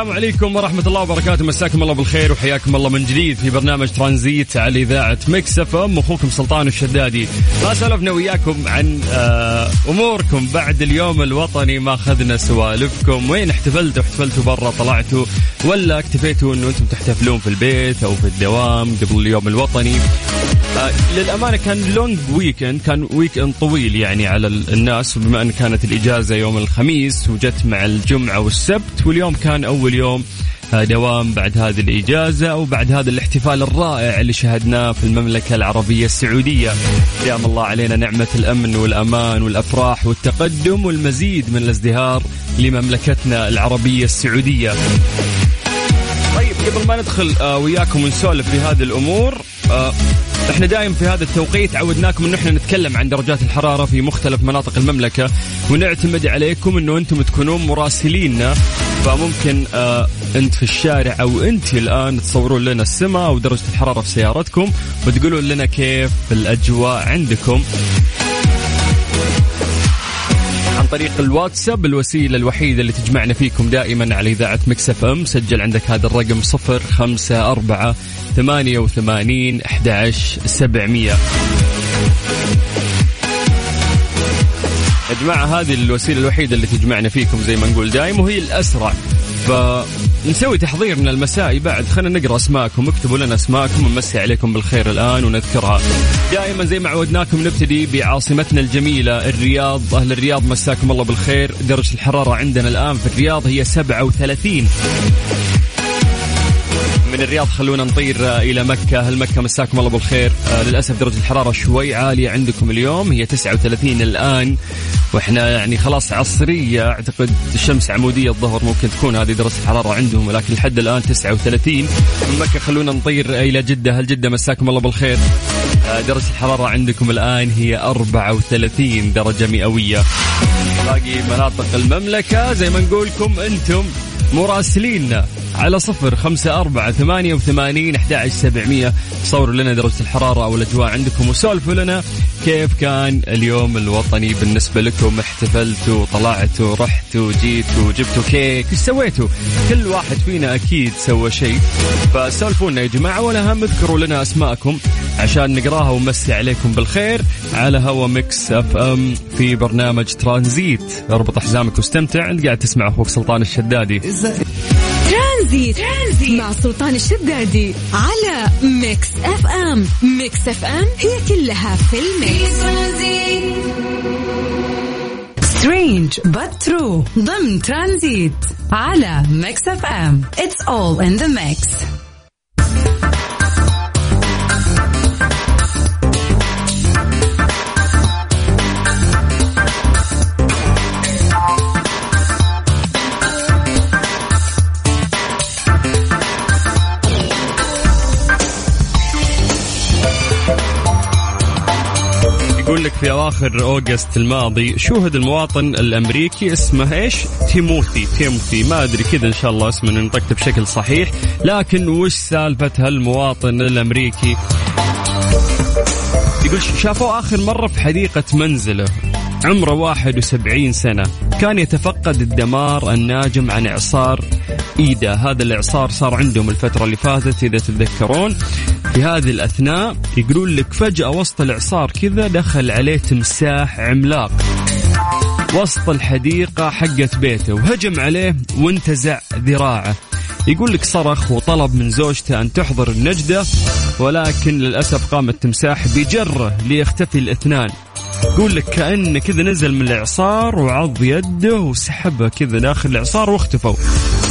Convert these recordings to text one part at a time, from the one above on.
السلام عليكم ورحمة الله وبركاته. مساكم الله بالخير وحياكم الله من جديد في برنامج ترانزيت على إذاعة Mix FM. أخوكم سلطان الشدادي. ما سولفنا وياكم عن آه، أموركم بعد اليوم الوطني. ما أخذنا سوالفكم. وين احتفلتوا؟ احتفلتوا برا؟ طلعتوا؟ ولا اكتفيتوا أنه أنتم تحتفلون في البيت أو في الدوام قبل اليوم الوطني؟ آه، للأمانة كان long weekend كان weekend طويل يعني على ال- الناس. وبما أن كانت الإجازة يوم الخميس وجت مع الجمعة والسبت واليوم كان أول يوم آه، دوام بعد هذه الإجازة أو بعد هذا الاحتفال الرائع اللي شهدناه في المملكة العربية السعودية. دام الله علينا نعمة الأمن والأمان والأفراح والتقدم والمزيد من الازدهار لمملكتنا العربية السعودية. طيب قبل ما ندخل آه، وياكم ونسولف في هذه الأمور آه، إحنا دايم في هذا التوقيت عودناكم انه إحنا نتكلم عن درجات الحرارة في مختلف مناطق المملكة ونعتمد عليكم إنه أنتم تكونون مراسليننا فممكن آه انت في الشارع أو انت الان تصورون لنا السماء أو درجة الحرارة في سيارتكم وتقولون لنا كيف الأجواء عندكم. عن طريق الواتساب الوسيلة الوحيدة اللي تجمعنا فيكم دائما على إذاعة مكسف أم. سجل عندك هذا الرقم صفر خمسة أربعة ثمانية وثمانين أحد سبعمية. يا جماعة هذه الوسيلة الوحيدة اللي تجمعنا فيكم زي ما نقول دايم وهي الأسرع فنسوي تحضير من المساء بعد. خلينا نقرأ أسماءكم اكتبوا لنا أسماءكم ونمسي عليكم بالخير الآن ونذكرها. دائما زي ما عودناكم نبتدي بعاصمتنا الجميلة الرياض. أهل الرياض مساكم الله بالخير. درجة الحرارة عندنا الآن في الرياض هي 37 من الرياض. خلونا نطير آه، إلى مكة. هل مكة؟ مساكم الله بالخير. آه للأسف درجة الحرارة شوي عالية عندكم اليوم. هي 39 الآن وإحنا يعني خلاص عصرية. أعتقد الشمس عمودية الظهر ممكن تكون هذه درجة الحرارة عندهم ولكن لحد الآن 39 من مكة خلونا نطير إلى جدة. هل جدة؟ مساكم الله بالخير. آه درجة الحرارة عندكم الآن هي 34 درجة مئوية. باقي مناطق المملكة زي ما نقولكم أنتم مراسليننا على صفر خمسة أربعة ثمانية وثمانين أحد سبعمية. صوروا لنا درجة الحرارة أو الأجواء عندكم وسولفوا لنا كيف كان اليوم الوطني بالنسبة لكم. احتفلتوا طلعتوا رحتوا جيتوا جبتوا كيك إيش سويتوا؟ كل واحد فينا أكيد سوى شيء. فسولفوا لنا يا جماعة والأهم اذكروا لنا أسماءكم عشان نقراها ونمسي عليكم بالخير. على هوا Mix FM في برنامج ترانزيت. اربط حزامك واستمتع. انت قاعد تسمع أخوك سلطان الشدادي. ترانزيت, ترانزيت. مع سلطان الشدادي على Mix FM. Mix FM هي كلها في ال mix. سترينج but true ضمن ترانزيت على ميكس اف ام. It's all in the mix. يقول لك في أواخر أوغست الماضي شوهد المواطن الأمريكي اسمه إيش؟ تيموثي تيموثي. ما أدري كذا إن شاء الله اسمه ننطقته بشكل صحيح. لكن وش سالفة هالمواطن الأمريكي؟ يقول شافوه آخر مرة في حديقة منزله. عمره 71 سنة. كان يتفقد الدمار الناجم عن إعصار إيدا هذا الإعصار صار عندهم الفترة اللي فاتت إذا تتذكرون. في هذه الأثناء يقولون لك فجأة وسط الإعصار كذا دخل عليه تمساح عملاق. وسط الحديقة حقت بيته وهجم عليه وانتزع ذراعه. يقول لك صرخ وطلب من زوجته أن تحضر النجدة ولكن للأسف قام التمساح بجره ليختفي الاثنان. يقول لك كأنه كذا نزل من الإعصار وعض يده وسحبه كذا داخل الإعصار واختفوا.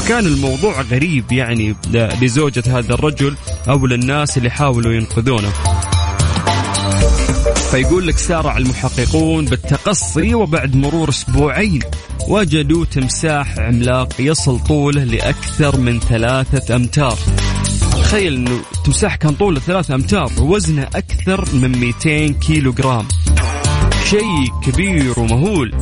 كان الموضوع غريب يعني لزوجة هذا الرجل أو للناس اللي حاولوا ينقذونه. فيقول لك سارع المحققون بالتقصي وبعد مرور أسبوعين وجدوا تمساح عملاق يصل طوله لأكثر من ثلاثة أمتار. تخيل إنه التمساح كان طوله ثلاثة أمتار ووزنه أكثر من 200 كيلو جرام شيء كبير ومهول.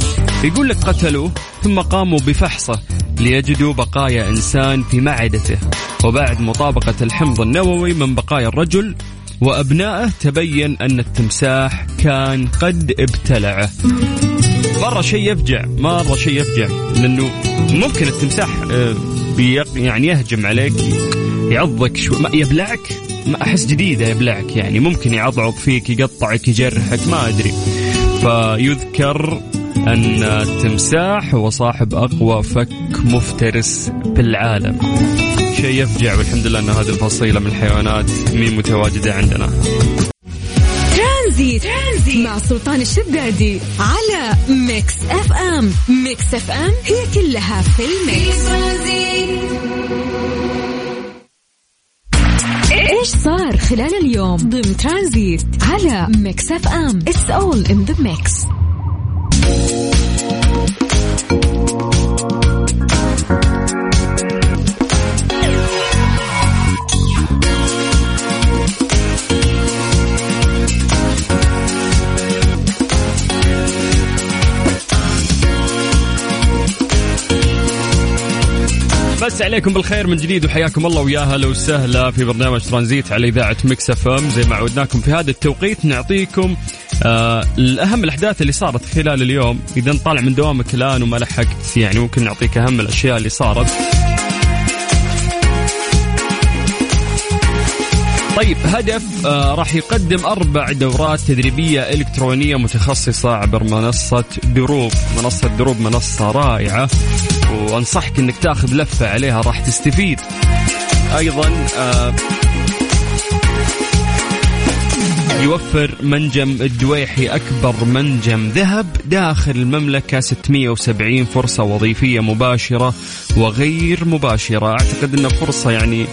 يقول لك قتلوه ثم قاموا بفحصه. ليجدوا بقايا إنسان في معدته. وبعد مطابقة الحمض النووي من بقايا الرجل وأبنائه تبين أن التمساح كان قد ابتلعه. مرة شيء يفجع مرة شيء يفجع لأنه ممكن التمساح آه، يعني يهجم عليك يعضك شو ما يبلعك؟ ما أحس جديدة يبلعك يعني. ممكن يعضعض فيك يقطعك يجرحك ما أدري. فيذكر أن التمساح هو صاحب أقوى فك مفترس بالعالم. شيء يفجع والحمد لله أن هذه الفصيلة من الحيوانات مي متواجدة عندنا. ترانزيت, ترانزيت مع سلطان الشدادي على Mix FM. Mix FM هي كلها في ال mix. إيش صار خلال اليوم؟ ضمن ترانزيت على Mix FM. It's all in the mix مسي عليكم بالخير من جديد وحياكم الله ويا هلا وسهلا في برنامج ترانزيت على إذاعة Mix FM. زي ما عودناكم في هذا التوقيت نعطيكم آه الاهم الأحداث اللي صارت خلال اليوم. إذا طالع من دوامك الآن وما لحقت يعني ممكن نعطيك أهم الأشياء اللي صارت. طيب هدف آه راح يقدم أربع دورات تدريبية إلكترونية متخصصة عبر منصة دروب. منصة دروب منصة رائعة وأنصحك أنك تاخذ لفة عليها راح تستفيد. أيضا آه يوفر منجم الدويحي أكبر منجم ذهب داخل المملكة. 670 فرصة وظيفية مباشرة وغير مباشرة. أعتقد أنها فرصة يعني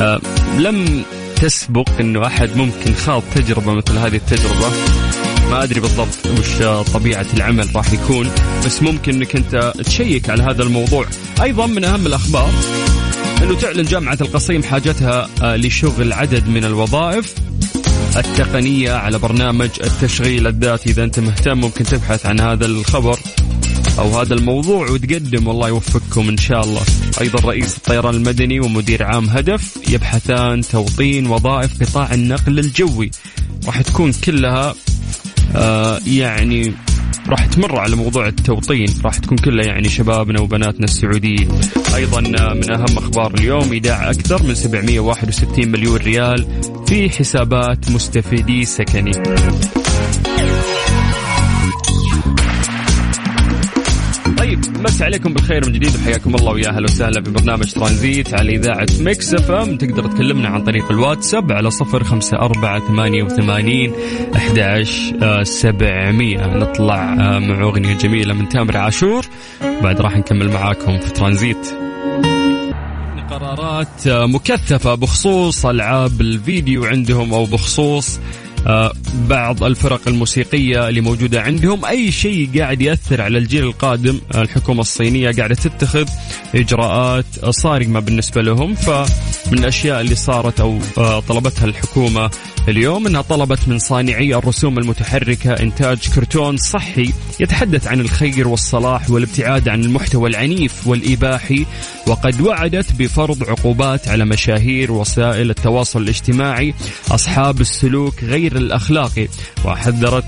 آه لم تسبق إنه أحد ممكن خاض تجربة مثل هذه التجربة. ما أدري بالضبط وش طبيعة العمل راح يكون بس ممكن إنك أنت تشيك على هذا الموضوع. أيضا من أهم الأخبار إنه تعلن جامعة القصيم حاجتها آه، لشغل عدد من الوظائف التقنية على برنامج التشغيل الذاتي. إذا أنت مهتم ممكن تبحث عن هذا الخبر. أو هذا الموضوع وتقدم والله يوفقكم إن شاء الله. أيضا رئيس الطيران المدني ومدير عام هدف يبحثان توطين وظائف قطاع النقل الجوي. راح تكون كلها آه يعني راح تمر على موضوع التوطين. راح تكون كلها يعني شبابنا وبناتنا السعوديين. أيضا آه، من أهم أخبار اليوم إيداع أكثر من 761 مليون ريال في حسابات مستفيدي سكني. مسي عليكم بالخير من جديد وحياكم الله ويا أهلا وسهلا في برنامج ترانزيت على إذاعة Mix FM. تقدر تكلمنا عن طريق الواتساب على صفر خمسة أربعة ثمانية وثمانين أحد سبعمية. نطلع آه، مع أغنية جميلة من تامر عاشور. بعد راح نكمل معاكم في ترانزيت. قرارات آه، مكثفة بخصوص ألعاب الفيديو عندهم أو بخصوص بعض الفرق الموسيقية اللي موجودة عندهم. أي شيء قاعد يأثر على الجيل القادم الحكومة الصينية قاعدة تتخذ إجراءات صارمة بالنسبة لهم. فمن الأشياء اللي صارت أو آه، طلبتها الحكومة اليوم إنها طلبت من صانعي الرسوم المتحركة إنتاج كرتون صحي يتحدث عن الخير والصلاح والابتعاد عن المحتوى العنيف والإباحي وقد وعدت بفرض عقوبات على مشاهير وسائل التواصل الاجتماعي أصحاب السلوك غير الأخلاقي. وحذرت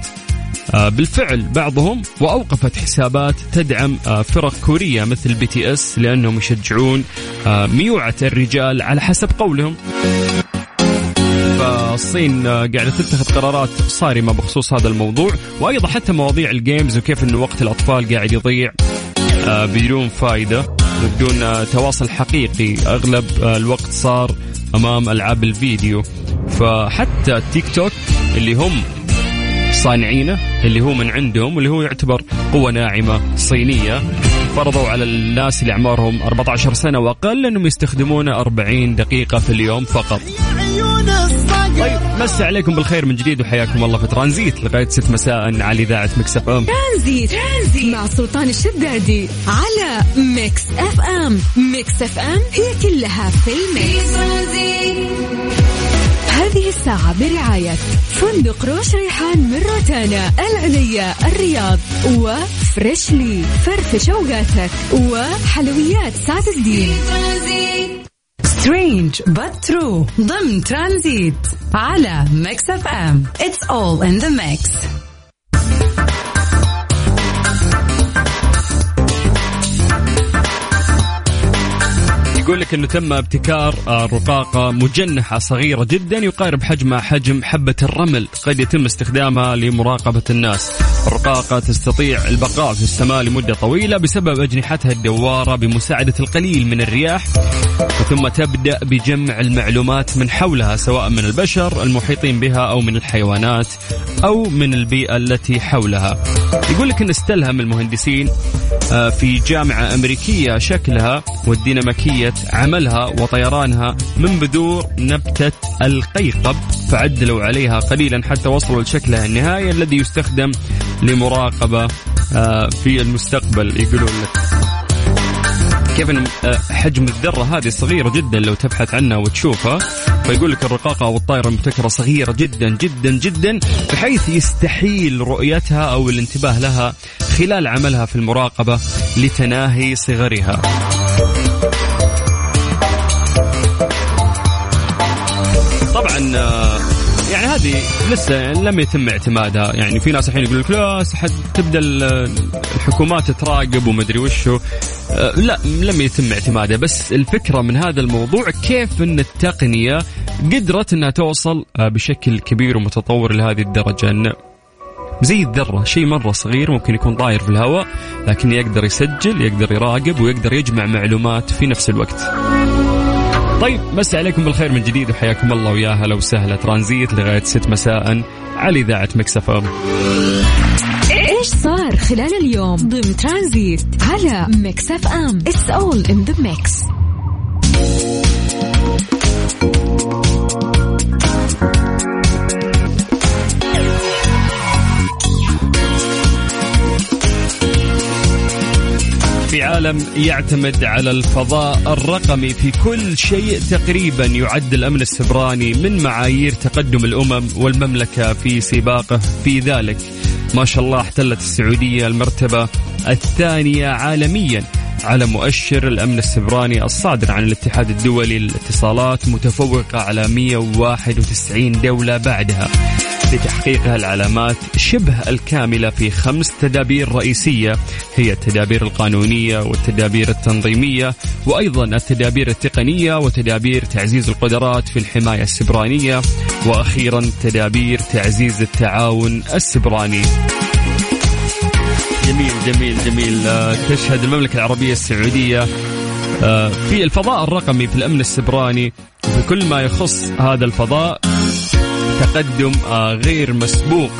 آه، بالفعل بعضهم وأوقفت حسابات تدعم آه، فرق كورية مثل BTS لأنهم يشجعون آه، ميوعة الرجال على حسب قولهم. الصين قاعدة تتخذ قرارات صارمة بخصوص هذا الموضوع وأيضا حتى مواضيع الجيمز وكيف انه وقت الأطفال قاعد يضيع بدون فائده وبدون تواصل حقيقي. أغلب الوقت صار أمام ألعاب الفيديو. فحتى التيك توك اللي هم صانعينه اللي هو من عندهم واللي هو يعتبر قوة ناعمة صينية فرضوا على الناس اللي أعمارهم 14 سنة وأقل أنهم يستخدمونه 40 دقيقة في اليوم فقط. طيب مسي عليكم بالخير من جديد وحياكم الله في ترانزيت لغاية 6 مساء على إذاعة Mix FM. ترانزيت. ترانزيت مع سلطان الشدادي على Mix FM. Mix FM هي كلها في ترانزيت هذه الساعة برعاية فندق روش ريحان من روتانا العليا الرياض و Freshly. فرفش أوقاتك وحلويات سعد الدين. Strange true. ضمن ترانزيت على Mix FM. It's all in the mix يقول لك إنه تم ابتكار رقاقة مجنحة صغيرة جدا يقارب حجمها حجم حبة الرمل قد يتم استخدامها لمراقبة الناس. الرقاقة تستطيع البقاء في السماء لمدة طويلة بسبب أجنحتها الدوارة بمساعدة القليل من الرياح ثم تبدأ بجمع المعلومات من حولها سواء من البشر المحيطين بها أو من الحيوانات أو من البيئة التي حولها. يقول لك إن استلهم المهندسين في جامعة أمريكية شكلها والديناميكية عملها وطيرانها من بذور نبتة القيقب فعدلوا عليها قليلا حتى وصلوا لشكلها النهائي الذي يستخدم لمراقبة آه، في المستقبل يقولون لك. كيف آه، حجم الذرة هذه صغيرة جدا لو تبحث عنها وتشوفها فيقول لك الرقاقة أو الطائرة المبتكرة صغيرة جدا جدا جدا بحيث يستحيل رؤيتها أو الانتباه لها خلال عملها في المراقبة لتناهي صغرها. طبعا آه، هذه لسه لم يتم اعتمادها. يعني في ناس الحين يقول لك لا تبدأ ال- الحكومات تراقب ومدري وشو. آه، لا لم يتم اعتمادها. بس الفكرة من هذا الموضوع كيف إن التقنية قدرت إنها توصل آه، بشكل كبير ومتطور لهذه الدرجة؟ إن زي الذرة شيء مرة صغير ممكن يكون طاير في الهواء لكن يقدر يسجل يقدر يراقب ويقدر يجمع معلومات في نفس الوقت. طيب مسي عليكم بالخير من جديد وحياكم الله ويا هلا وسهلا. ترانزيت لغاية 6 مساء على إذاعة Mix FM. إيش صار خلال اليوم ضمن ترانزيت على Mix FM؟ It's all in the mix في عالم يعتمد على الفضاء الرقمي في كل شيء تقريبا يعد الأمن السبراني من معايير تقدم الأمم والمملكة في سباقه في ذلك. ما شاء الله احتلت السعودية المرتبة الثانية عالميا على مؤشر الأمن السبراني الصادر عن الاتحاد الدولي للاتصالات متفوقة على 191 دولة بعدها. لتحقيقها العلامات شبه الكاملة في خمس تدابير رئيسية. هي التدابير القانونية والتدابير التنظيمية وأيضا التدابير التقنية وتدابير تعزيز القدرات في الحماية السبرانية وأخيرا تدابير تعزيز التعاون السبراني. جميل جميل جميل. آه، تشهد المملكة العربية السعودية آه، في الفضاء الرقمي في الأمن السبراني وفي كل ما يخص هذا الفضاء. تقدم آه، غير مسبوق.